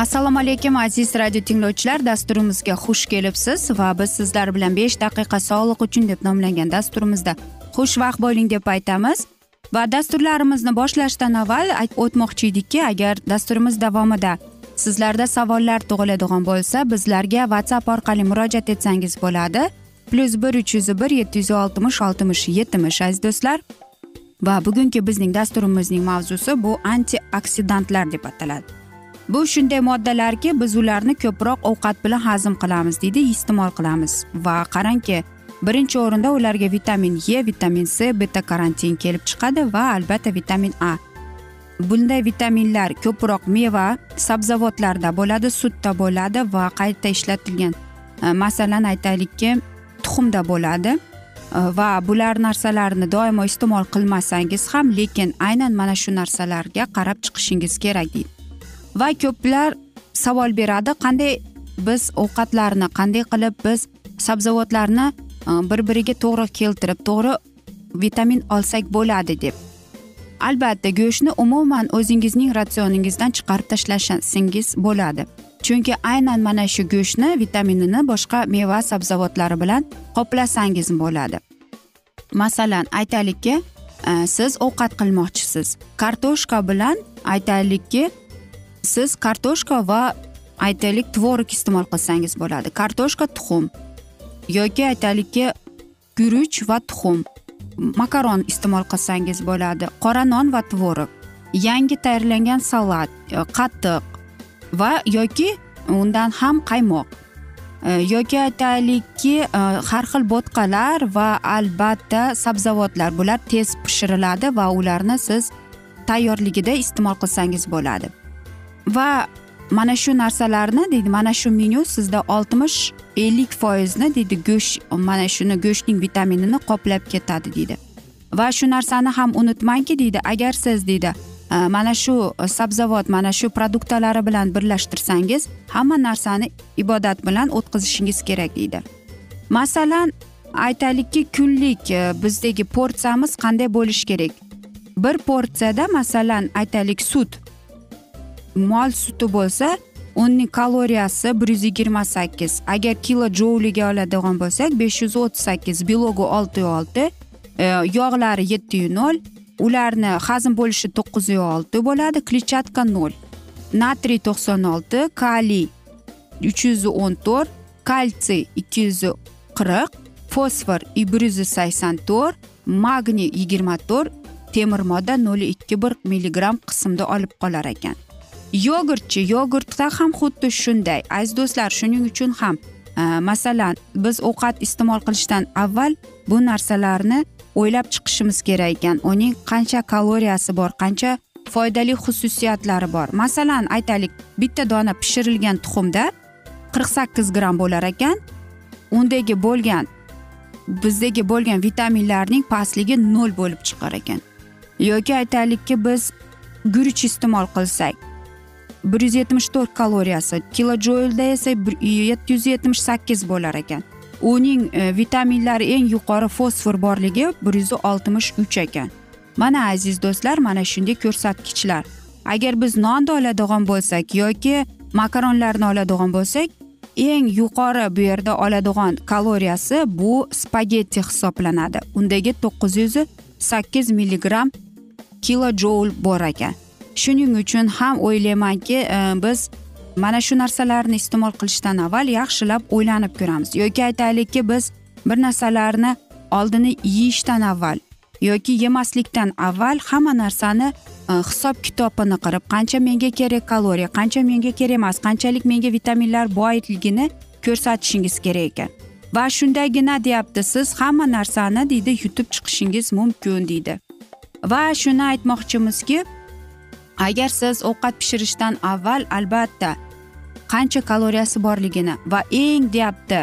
assalomu alaykum aziz radio tinglovchilar. Dasturimizga xush kelibsiz va biz sizlar bilan besh daqiqa sog'liq uchun deb nomlangan dasturimizda xushvaqt bo'ling deb aytamiz. Va dasturlarimizni boshlashdan avval o'tmoqchi edikki agar dasturimiz davomida sizlarda savollar tug'iladigan bo'lsa bizlarga whatsapp orqali murojaat etsangiz bo'ladi. Plyus bir uch yuz bir yetti yuz oltmish oltmish yetmish aziz do'stlar. Va bugungi bizning dasturimizning mavzusi bu antioksidantlar deb ataladi. Bu shunday moddalarki biz ularni ko'proq ovqat bilan hazm qilamiz deydi iste'mol qilamiz. Va qarangki birinchi o'rinda ularga vitamin e vitamin c beta karantin kelib chiqadi va albatta vitamin a. Bunday vitaminlar ko'proq meva sabzavotlarda bo'ladi sutda bo'ladi va qayta ishlatilgan. E, masalan aytaylikki tuxumda bo'ladi. E, va bular narsalarni doimo iste'mol qilmasangiz ham lekin aynan mana shu narsalarga qarab chiqishingiz kerak deydi. Va ko'plar savol beradi. Qanday biz ovqatlarni qanday qilib biz sabzavotlarni e, bir biriga to'g'ri keltirib to'g'ri vitamin olsak bo'ladi deb. Albatta go'shtni umuman o'zingizning ratsioningizdan chiqarib tashlasangiz bo'ladi. Chunki aynan mana shu go'shtni vitaminini boshqa meva sabzavotlari bilan qoplasangiz bo'ladi. Masalan aytaylikki e, siz ovqat qilmoqchisiz. Kartoshka bilan aytaylikki siz kartoshka va aytaylik tvorog iste'mol qilsangiz bo'ladi. Kartoshka tuxum yoki aytaylikki guruch va tuxum makaron iste'mol qilsangiz bo'ladi. Qora non va tvorog yangi tayyorlangan salat e, qatiq va yoki undan ham qaymoq e, yoki aytaylikki e, har xil bo'tqalar va albatta sabzavotlar. Bular tez pishiriladi va ularni siz tayyorligida iste'mol qilsangiz bo'ladi. Va mana shu narsalarni deydi mana shu menyu sizda oltmish ellik foizni deydi go'sht mana shuni go'shtning vitaminini qoplab ketadi deydi. Va shu narsani ham unutmangki deydi agar siz deydi e, mana shu sabzavot mana shu produktalari bilan birlashtirsangiz hamma narsani ibodat bilan o'tkazishingiz kerak deydi. Masalan aytaylikki kunlik e, bizdagi porsiyamiz qanday bo'lishi kerak? Bir porsiyada masalan aytaylik sut. Mol suti bo'lsa uning kaloriyasi bir yuz yigirma sakkiz. Agar kilo jouliga oladigan bo'lsak besh yuz o'ttiz sakkiz bilogi olti olti e, yog'lari yetti nol ularni hazm bo'lishi to'qqiz olti bo'ladi kletchatka nol natriy to'qson olti kaliy uch yuz o'n to'rt kalsiy ikki yuz qirq fosfor bir yuz sakson to'rt magniy yigirma to'rt temir modda nol ikki bir milligramm qismda olib qolar ekan. Yogurtchi yogurtda ham xuddi shunday. Aziz do'stlar shuning uchun ham e, masalan biz ovqat iste'mol qilishdan avval bu narsalarni o'ylab chiqishimiz kerak ekan. Uning qancha kaloriyasi bor qancha foydali xususiyatlari bor. Masalan aytaylik bitta dona pishirilgan tuxumda qirq sakkiz gramm bo'lar ekan. Undagi bo'lgan bizdagi bo'lgan vitaminlarning pastligi nol bo'lib chiqar ekan. Yoki aytaylikki biz guruch iste'mol qilsak bir yuz yetmish to'rt kaloriyasi kilojoylda esa yetti yuz yetmish sakkiz bo'lar ekan. Uning e, vitaminlari eng yuqori fosfor borligi bir yuz oltmish uch ekan. Mana aziz do'stlar mana shunday ko'rsatkichlar. Agar biz nonni oladigan bo'lsak yoki makaronlarni oladigan bo'lsak eng yuqori bu yerda oladigan kaloriyasi bu spagetti hisoblanadi. Undagi to'qqiz yuz sakkiz milligramm kilojoul bor ekan. Shuning uchun ham o'ylaymanki e, biz mana shu narsalarni iste'mol qilishdan avval yaxshilab o'ylanib ko'ramiz. Yoki aytaylikki biz bir narsalarni oldini yeyishdan avval yoki yemaslikdan avval hamma narsani e, hisob kitobini qilib qancha menga kerak kaloriya qancha menga kerak emas qanchalik menga vitaminlar boyligini ko'rsatishingiz kerak ekan. Va shundagina deyapti siz hamma narsani deydi yutib chiqishingiz mumkin deydi. Va shuni aytmoqchimizki agar siz ovqat pishirishdan avval albatta qancha kaloriyasi borligini va eng deyapti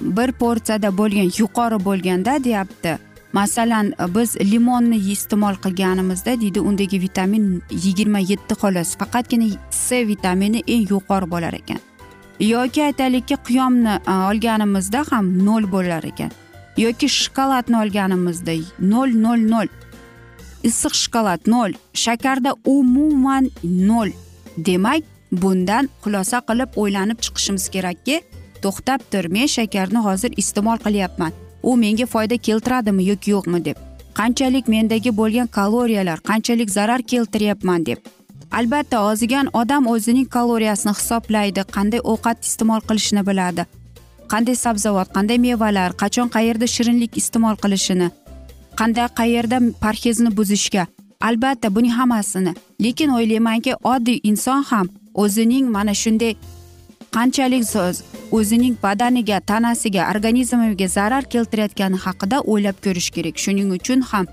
bir porsiyada bo'lgan yuqori bo'lganda deyapti. Masalan biz limonni iste'mol qilganimizda deydi undagi vitamin yigirma yetti xolos faqatgina c vitamini eng yuqori bo'lar ekan. Yoki aytaylikki qiyomni e, olganimizda ham nol bo'lar ekan. Yoki shokoladni olganimizda nol nol nol. Issiq shokolad nol shakarda umuman nol. Demak bundan xulosa qilib o'ylanib chiqishimiz kerakki to'xtab tur men shakarni hozir iste'mol qilyapman. U menga foyda keltiradimi yoki yo'qmi deb. Qanchalik mendagi bo'lgan kaloriyalar qanchalik zarar keltiryapman deb. Albatta ozigan odam o'zining kaloriyasini hisoblaydi qanday ovqat iste'mol qilishni biladi. Qanday sabzavot qanday mevalar qachon qayerda shirinlik iste'mol qilishini. Qanday qayerda parhezni buzishga. Albatta buning hammasini. Lekin o'ylaymanki oddiy inson ham o'zining mana shunday qanchalik o'zining badaniga tanasiga organizmiga zarar keltirayotgani haqida o'ylab ko'rish kerak. Shuning uchun ham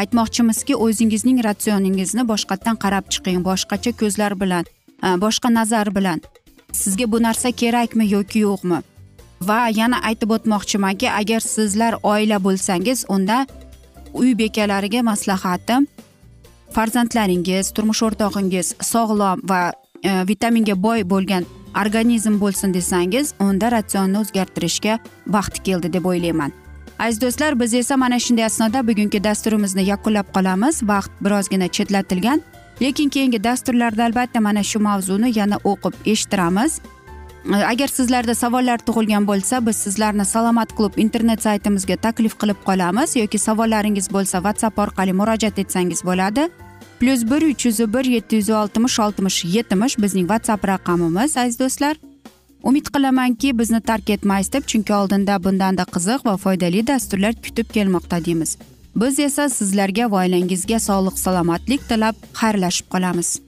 aytmoqchimizki o'zingizning ratsioningizni boshqatdan qarab chiqing. Boshqacha ko'zlar bilan e, boshqa nazar bilan. Sizga bu narsa kerakmi yoki yo'qmi? Va yana aytib o'tmoqchimanki agar sizlar oila bo'lsangiz unda uy bekalariga maslahatim. Farzandlaringiz turmush o'rtog'ingiz sog'lom va e, vitaminga boy bo'lgan organizm bo'lsin desangiz unda ratsionni o'zgartirishga vaqti keldi deb o'ylayman. Aziz do'stlar biz esa mana shunday asnoda bugungi dasturimizni yakunlab qolamiz. Vaqt birozgina chetlatilgan lekin keyingi dasturlarda albatta mana shu mavzuni yana o'qib eshittiramiz. Agar sizlarda savollar tug'ilgan bo'lsa biz sizlarni salomat klub internet saytimizga taklif qilib qolamiz yoki savollaringiz bo'lsa whatsapp orqali murojaat etsangiz bo'ladi. Plyus bir uch yuz bir yetti yuz oltmish oltmish yetmish bizning whatsapp raqamimiz aziz do'stlar. Umid qilamanki bizni tark etmaysiz deb chunki oldinda bundanda qiziq va foydali dasturlar kutib kelmoqda deymiz. Biz esa sizlarga va oilangizga sog'lik salomatlik tilab xayrlashib qolamiz.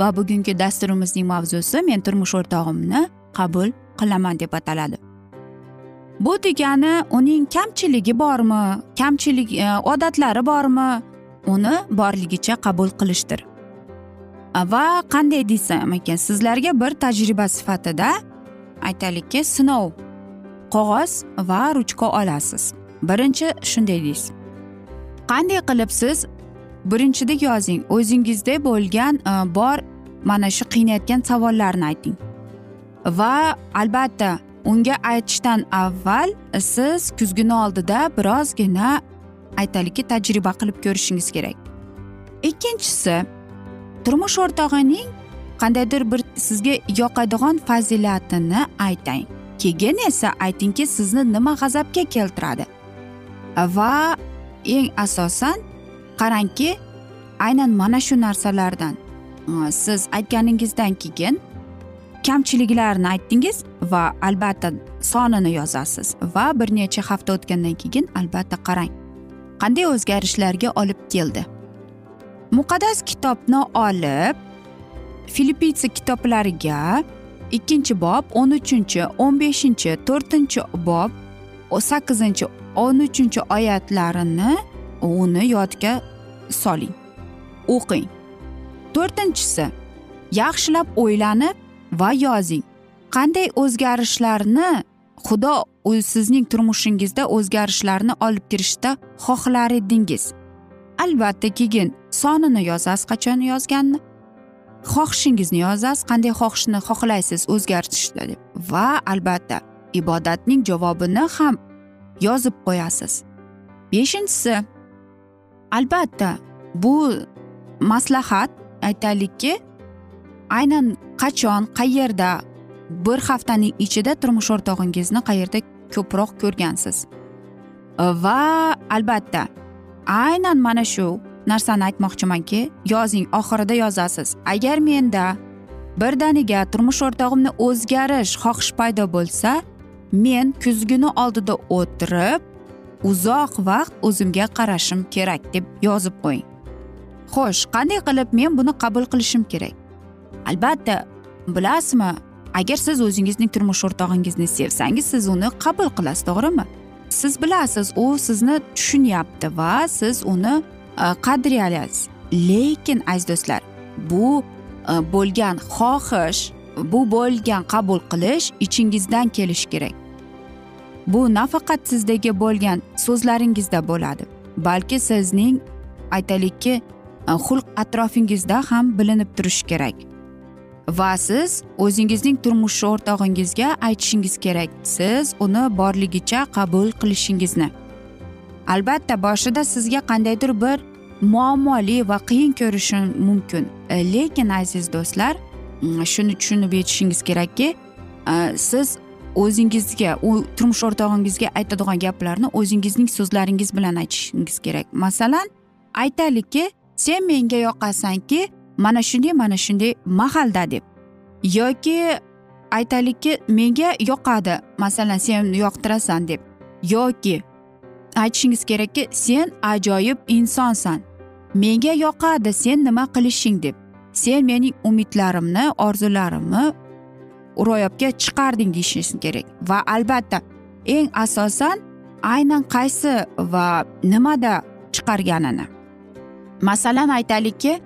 Va bugungi dasturimizning mavzusi men turmush o'rtog'imni qabul qilaman deb ataladi. Bu degani uning kamchiligi bormi kamchilik e, odatlari bormi uni borligicha qabul qilishdir. Va qanday desam ekan sizlarga bir tajriba sifatida aytaylikki sinov qog'oz va ruchka olasiz. Birinchi shunday deysiz. Qanday qilib siz birinchida yozing o'zingizda bo'lgan e, bor mana shu qiynayotgan savollarni ayting. Va albatta unga aytishdan avval siz kuzguni oldida birozgina aytaylikki tajriba qilib ko'rishingiz kerak. Ikkinchisi turmush o'rtog'ining qandaydir bir sizga yoqadigan fazilatini aytang. Keyin esa aytingki sizni nima g'azabga keltiradi. Va eng asosan qarangki aynan mana shu narsalardan. Siz aytganingizdan keyin kamchiliklarni aytdingiz va albatta sonini yozasiz va bir necha hafta o'tgandan keyin albatta qarang qanday o'zgarishlarga olib keldi. Muqaddas kitobni olib filippitsa kitoblariga ikkinchi bob o'n uchinchi o'n beshinchi to'rtinchi bob sakkizinchi o'n uchinchi oyatlarini uni yodga soling. O'qing. To'rtinchisi yaxshilab o'ylanib va yozing. Qanday o'zgarishlarni xudo sizning turmushingizda o'zgarishlarni olib kirishda xohlar edingiz albatta keyin sonini yozasiz qachon yozganini. Xohishingizni yozasiz qanday xohishni xohlaysiz o'zgartirishda deb va albatta ibodatning javobini ham yozib qo'yasiz. Beshinchisi albatta bu maslahat aytaylikki aynan qachon qayerda bir haftaning ichida turmush o'rtog'ingizni qayerda ko'proq ko'rgansiz? Va albatta aynan mana shu narsani aytmoqchimanki yozing oxirida yozasiz. Agar menda birdaniga turmush o'rtog'imni o'zgarish xohish paydo bo'lsa men kuzguni oldida o'tirib uzoq vaqt o'zimga qarashim kerak deb yozib qo'ying. Xo'sh qanday qilib men buni qabul qilishim kerak? Albatta bilasizmi agar siz o'zingizning turmush o'rtog'ingizni sevsangiz siz uni qabul qilasiz to'g'rimi? Siz bilasiz u sizni tushunyapti va siz uni e, qadrlaysiz lekin aziz do'stlar bu e, bo'lgan xohish bu bo'lgan qabul qilish ichingizdan kelishi kerak. Bu nafaqat sizdagi bo'lgan so'zlaringizda bo'ladi balki sizning aytaylikki Э, xulq atrofingizda ham bilinib turishi kerak. Va siz o'zingizning turmush o'rtog'ingizga aytishingiz kerak. Siz uni borligicha qabul qilishingizni. Albatta boshida sizga qandaydir bir muammoli va qiyin ko'rishi mumkin. E, lekin aziz do'stlar shuni tushunib yetishingiz kerakki e, siz o'zingizga u turmush o'rtog'ingizga aytadigan gaplarni o'zingizning so'zlaringiz bilan aytishingiz kerak. Masalan aytaylikki sen menga yoqasanki mana shunday mana shunday mahalda deb. Yoki aytaylikki menga yoqadi masalan sen yoqtirasan deb. Yoki aytishingiz kerakki sen ajoyib insonsan. Menga yoqadi sen nima qilishing deb. Sen mening umidlarimni orzularimni ro'yobga chiqarding deyishingiz kerak. Va albatta eng asosan aynan qaysi va nimada chiqarganini. Masalan aytaylikki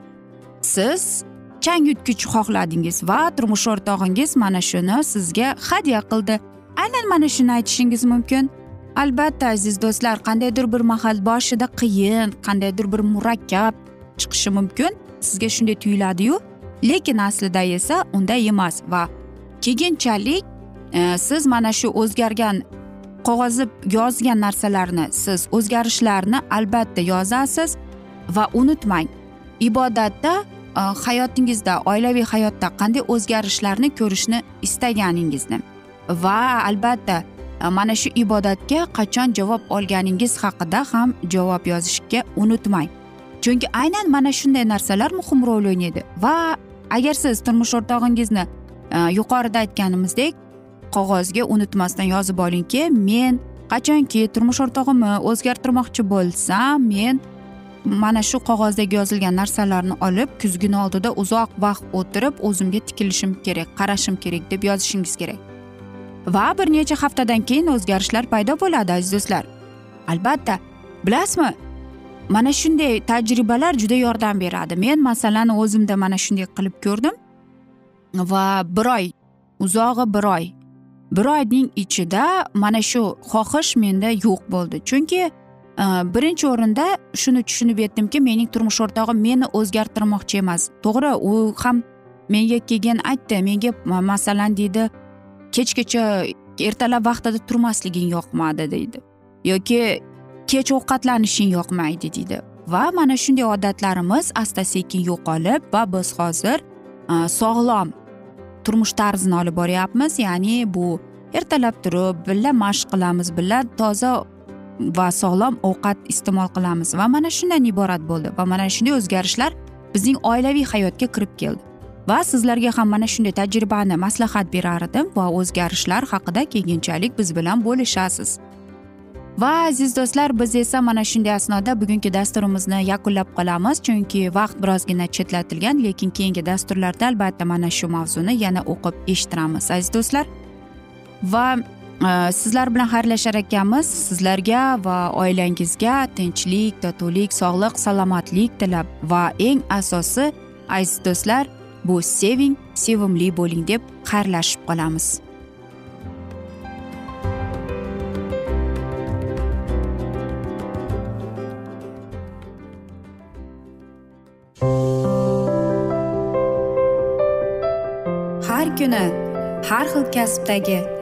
siz chang yutgich xohladingiz va turmush o'rtog'ingiz mana shuni sizga hadya qildi. Aynan mana shuni aytishingiz mumkin. Albatta aziz do'stlar qandaydir bir mahal boshida qiyin qandaydir bir murakkab chiqishi mumkin. Sizga shunday tuyuladiyu. Lekin aslida esa unday emas va keyinchalik e, siz mana shu o'zgargan qog'ozda yozgan narsalarni siz o'zgarishlarni albatta yozasiz. Va unutmang. Ibodatda e, hayotingizda oilaviy hayotda qanday o'zgarishlarni ko'rishni istaganingizni va albatta e, mana shu ibodatga qachon javob olganingiz haqida ham javob yozishga unutmang. Chunki aynan mana shunday narsalar muhim rol o'ynaydi va agar siz turmush o'rtog'ingizni e, yuqorida aytganimizdek qog'ozga unutmasdan yozib olingki men qachonki turmush o'rtog'imni o'zgartirmoqchi bo'lsam men mana shu qog'ozdagi yozilgan narsalarni olib kuzgini oldida uzoq vaqt o'tirib o'zimga tikilishim kerak qarashim kerak deb yozishingiz kerak. Va bir necha haftadan keyin o'zgarishlar paydo bo'ladi aziz do'stlar. Albatta bilasizmi? Mana shunday tajribalar juda yordam beradi. Men masalan o'zimda mana shunday qilib ko'rdim. Va bir oy uzog'i bir oy. Bir oyning ichida mana shu xohish menda yo'q bo'ldi. Chunki Э, birinchi o'rinda shuni tushunib yetdimki mening turmush o'rtog'im meni o'zgartirmoqchi emas. To'g'ri u ham menga keyin aytdi menga masalan deydi. Kechgacha ertalab vaqtida turmasliging yoqmadi deydi. Yoki kech ovqatlanishing yoqmaydi deydi. Va mana shunday odatlarimiz asta sekin yo'qolib va biz hozir e, sog'lom turmush tarzini olib boryapmiz. Ya'ni bu ertalab turib birga mashq qilamiz birga toza va sog'lom ovqat iste'mol qilamiz. Va mana shundan iborat bo'ldi va mana shunday o'zgarishlar bizning oilaviy hayotga kirib keldi. Va sizlarga ham mana shunday tajribani maslahat berar edim va o'zgarishlar haqida keyinchalik biz bilan bo'lishasiz. Va aziz do'stlar biz esa mana shunday asnoda bugungi dasturimizni yakunlab qolamiz chunki vaqt birozgina chetlatilgan lekin keyingi dasturlarda albatta mana shu mavzuni yana o'qib eshittiramiz aziz do'stlar. Va Э, sizlar bilan xayrlashar ekanmiz. Sizlarga va oilangizga tinchlik totuvlik sog'lik salomatlik tilab. Va eng asosi aziz do'stlar bu seving sevimli bo'ling deb xayrlashib qolamiz. Har kuni har xil kasbdagi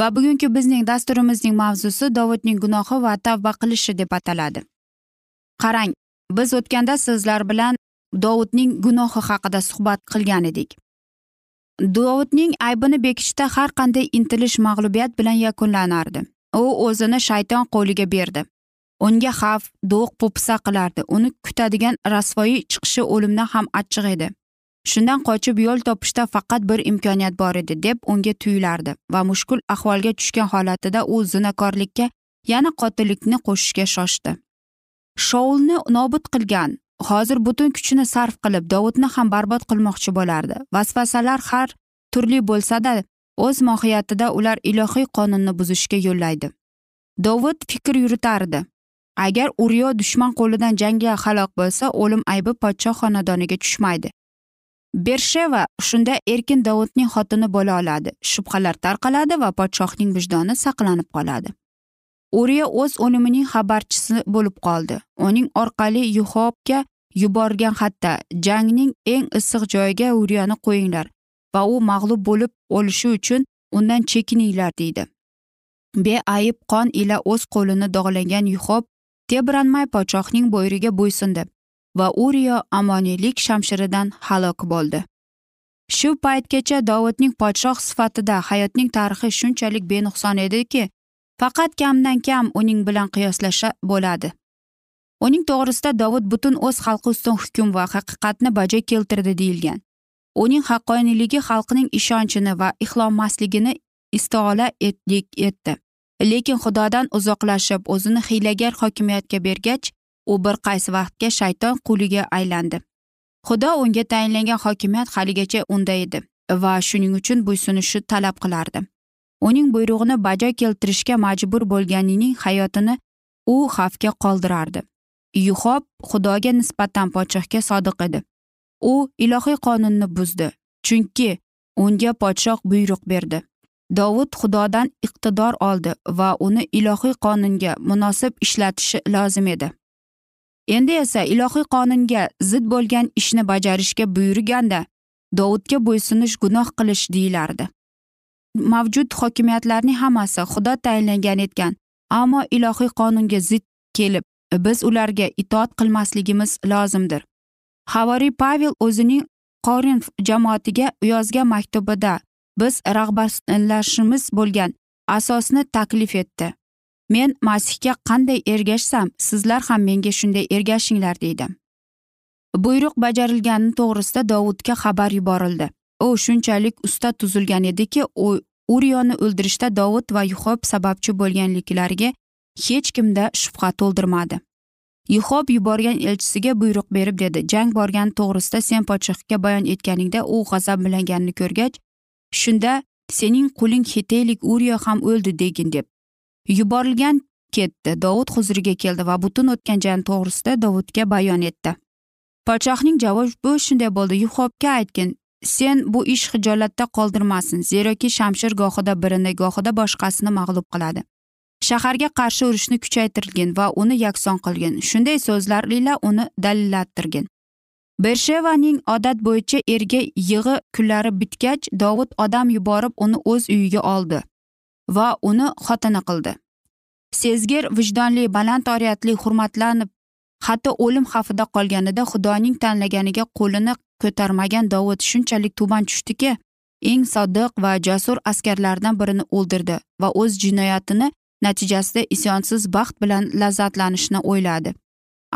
Va bugungi bizning dasturimizning mavzusi dovudning gunohi va tavba qilishi deb ataladi. Qarang biz o'tganda sizlar bilan dovudning gunohi haqida suhbat qilgan edik. Dovudning aybini bekitishda har qanday intilish mag'lubiyat bilan yakunlanardi. U o'zini shayton qo'liga berdi. Unga xavf do'q po'pisa qilardi. Uni kutadigan rasvoyi chiqishi o'limdan ham achchiq edi. Shundan qochib yo'l topishda faqat bir imkoniyat bor edi deb unga tuyulardi va mushkul ahvolga tushgan holatida u zinakorlikka yana qotillikni qo'shishga shoshdi. Shoulni nobud qilgan hozir butun kuchini sarf qilib dovudni ham barbod qilmoqchi bo'lardi. Vasvasalar har turli bo'lsada o'z mohiyatida ular ilohiy qonunni buzishga yo'llaydi. Dovud fikr yuritardi agar uryo dushman qo'lidan jangga halok bo'lsa o'lim aybi podshoh xonadoniga tushmaydi. Bersheva shunda erkin dovudning xotini bo'la oladi shubhalar tarqaladi va podshohning vijdoni saqlanib qoladi. Uriya o'z o'limining xabarchisi bo'lib qoldi. Uning orqali yuhobga yuborgan xatda jangning eng issiq joyiga uriyani qo'yinglar va u mag'lub bo'lib o'lishi uchun undan chekininglar deydi. Beayb qon ila o'z qo'lini dog'lagan yuhob tebranmay podshohning buyrugiga bo'ysundi. Va uriyo amoniylik shamshiridan halok bo'ldi. Shu paytgacha dovudning podshoh sifatida hayotning tarixi shunchalik benuqson ediki faqat kamdan kam uning bilan qiyoslasha bo'ladi. Uning to'g'risida dovud butun o'z xalqi ustun hukm va haqiqatni bajo keltirdi deyilgan. Uning haqqoniyligi xalqning ishonchini va ixlolmasligini istiola etdik etdi. Lekin xudodan uzoqlashib o'zini hiylagar hokimiyatga bergach u bir qaysi vaqtga shayton quliga aylandi? Xudo unga tayinlangan hokimiyat haligacha unda edi va shuning uchun bo'ysunishni talab qilardi. Uning buyrug'ini bajo keltirishga majbur bo'lganining hayotini u xavfga qoldirardi. Yuhob xudoga nisbatan podshohga sodiq edi. U ilohiy qonunni buzdi chunki unga podshoh buyruq berdi. Dovud xudodan iqtidor oldi va uni ilohiy qonunga munosib ishlatishi lozim edi. Endi esa ilohiy qonunga zid bo'lgan ishni bajarishga buyurganda dovudga bo'ysunish gunoh qilish deyilardi mavjud hokimiyatlarning hammasi xudo tayinlangan etgan ammo ilohiy qonunga zid kelib biz ularga itoat qilmasligimiz lozimdir. Havoriy pavel o'zining qorinf jamoatiga yozgan maktubida biz rag'batlashimiz bo'lgan asosni taklif etdi. Men masihga qanday ergashsam sizlar ham menga shunday ergashinglar deydi. Buyruq bajarilgani to'g'risida dovudga xabar yuborildi. U shunchalik usta tuzilgan ediki u uriyoni o'ldirishda dovud va yuhob sababchi bo'lganliklariga hech kimda shubha to'ldirmadi. Yuhob yuborgan elchisiga buyruq berib dedi. Jang borgani to'g'risida sen podshohga bayon etganingda u g'azablanganini ko'rgach shunda sening quling xeteylik uriyo ham o'ldi degin deb. Yuborilgan ketdi. Dovud huzuriga keldi va butun o'tgan jang to'g'risida dovudga bayon etdi. Podshohning javobi shunday bo'ldi. Yuhobga aytgin sen bu ish hijolatda qoldirmasin zeroki shamshir gohida birini gohida boshqasini mag'lub qiladi. Shaharga qarshi urushni kuchaytirgin va uni yakson qilgin. Shunday so'zlar ila uni dalillattirgin. Bershevaning odat bo'yicha erga yig'i kunlari bitgach dovud odam yuborib uni o'z uyiga oldi. Va uni xotini qildi. Sezgir vijdonli baland oriyatli hurmatlanib hatto o'lim xavfida qolganida xudoning tanlaganiga qo'lini ko'tarmagan dovud shunchalik tuban tushdiki eng sodiq va jasur askarlardan birini o'ldirdi va o'z jinoyatini natijasida isyonsiz baxt bilan lazzatlanishni o'yladi.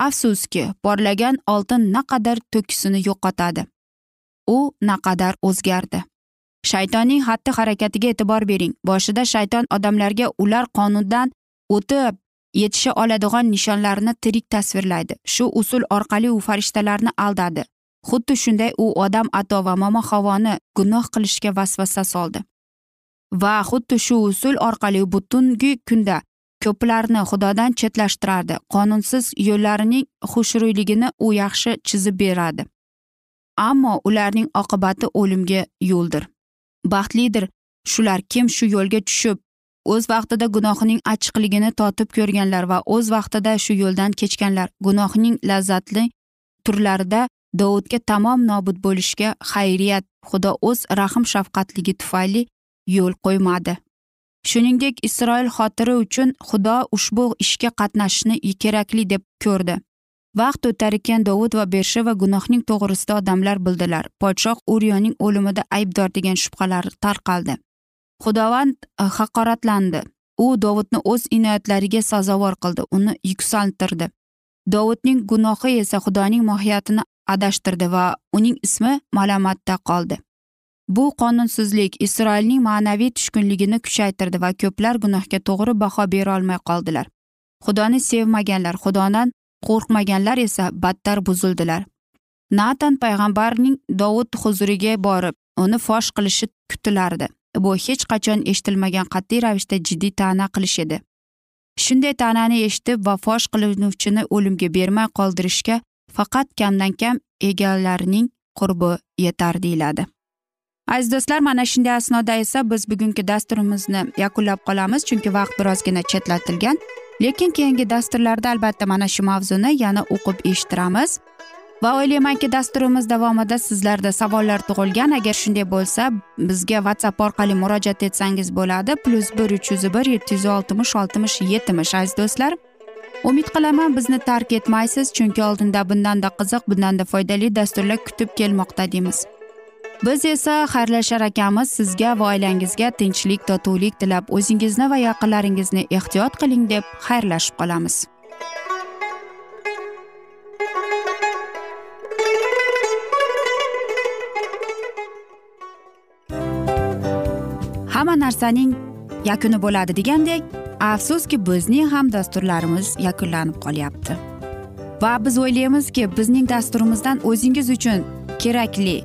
Afsuski porlagan oltin naqadar to'kisini yo'qotadi. U naqadar o'zgardi. Shaytonning xatti harakatiga e'tibor bering. Boshida shayton odamlarga ular qonundan o'tib yetisha oladigan nishonlarni tirik tasvirlaydi. Shu usul orqali u farishtalarni aldadi. Xuddi shunday u odam ato va momo havoni gunoh qilishga vasvasa soldi. Va xuddi shu usul orqali butungi kunda ko'plarni xudodan chetlashtirardi. Qonunsiz yo'llarining xushro'yligini u yaxshi chizib beradi. Ammo ularning oqibati o'limga yo'ldir. Baxtlidir. Shular kim shu yo'lga tushib o'z vaqtida gunohining achchiqligini totib ko'rganlar va o'z vaqtida shu yo'ldan kechganlar. Gunohning lazzatli turlarida dovudga tamom nobud bo'lishga xayriyat xudo o'z rahm shafqatligi tufayli yo'l qo'ymadi. Shuningdek isroil xotiri uchun xudo ushbu ishga qatnashishni kerakli deb ko'rdi. Vaqt o'tar ekan dovud va bersheva gunohning to'g'risida odamlar bildilar. Podshoh uryoning o'limida aybdor degan shubhalar tarqaldi. Xudovand e, haqoratlandi. U dovudni o'z inoyatlariga sazovor qildi uni yuksaltirdi. Dovudning gunohi esa xudoning mohiyatini adashtirdi va uning ismi malomatda qoldi. Bu qonunsizlik isroilning ma'naviy tushkunligini kuchaytirdi va ko'plar gunohga to'g'ri baho berolmay qoldilar. Xudoni sevmaganlar xudodan qo'rqmaganlar esa battar buzildilar. Natan payg'ambarning dovud huzuriga borib uni fosh qilishi kutilardi. Bu hech qachon eshitilmagan qat'iy ravishda jiddiy ta'na qilish edi. Shunday ta'nani eshitib va fosh qilinuvchini o'limga bermay qoldirishga faqat kamdan kam egalarining qurbi yetar deyiladi. Aziz do'stlar mana shunday asnoda esa biz bugungi dasturimizni yakunlab qolamiz chunki vaqt birozgina chetlatilgan. Lekin keyingi dasturlarda albatta mana shu mavzuni yana o'qib eshittiramiz. Va o'ylaymanki dasturimiz davomida sizlarda savollar tug'ilgan. Agar shunday bo'lsa bizga whatsapp orqali murojaat etsangiz bo'ladi. Plyus bir uch yuz bir yetti yuz oltmish oltmish yetmish aziz do'stlar. Umid qilaman bizni tark etmaysiz chunki oldinda bundanda qiziq bundanda foydali dasturlar kutib kelmoqda deymiz. Biz esa xayrlashar ekanmiz sizga va oilangizga tinchlik totuvlik tilab o'zingizni va yaqinlaringizni ehtiyot qiling deb xayrlashib qolamiz. Hamma narsaning yakuni bo'ladi degandek afsuski bizning ham dasturlarimiz yakunlanib qolyapti. Va biz o'ylaymizki bizning dasturimizdan o'zingiz uchun kerakli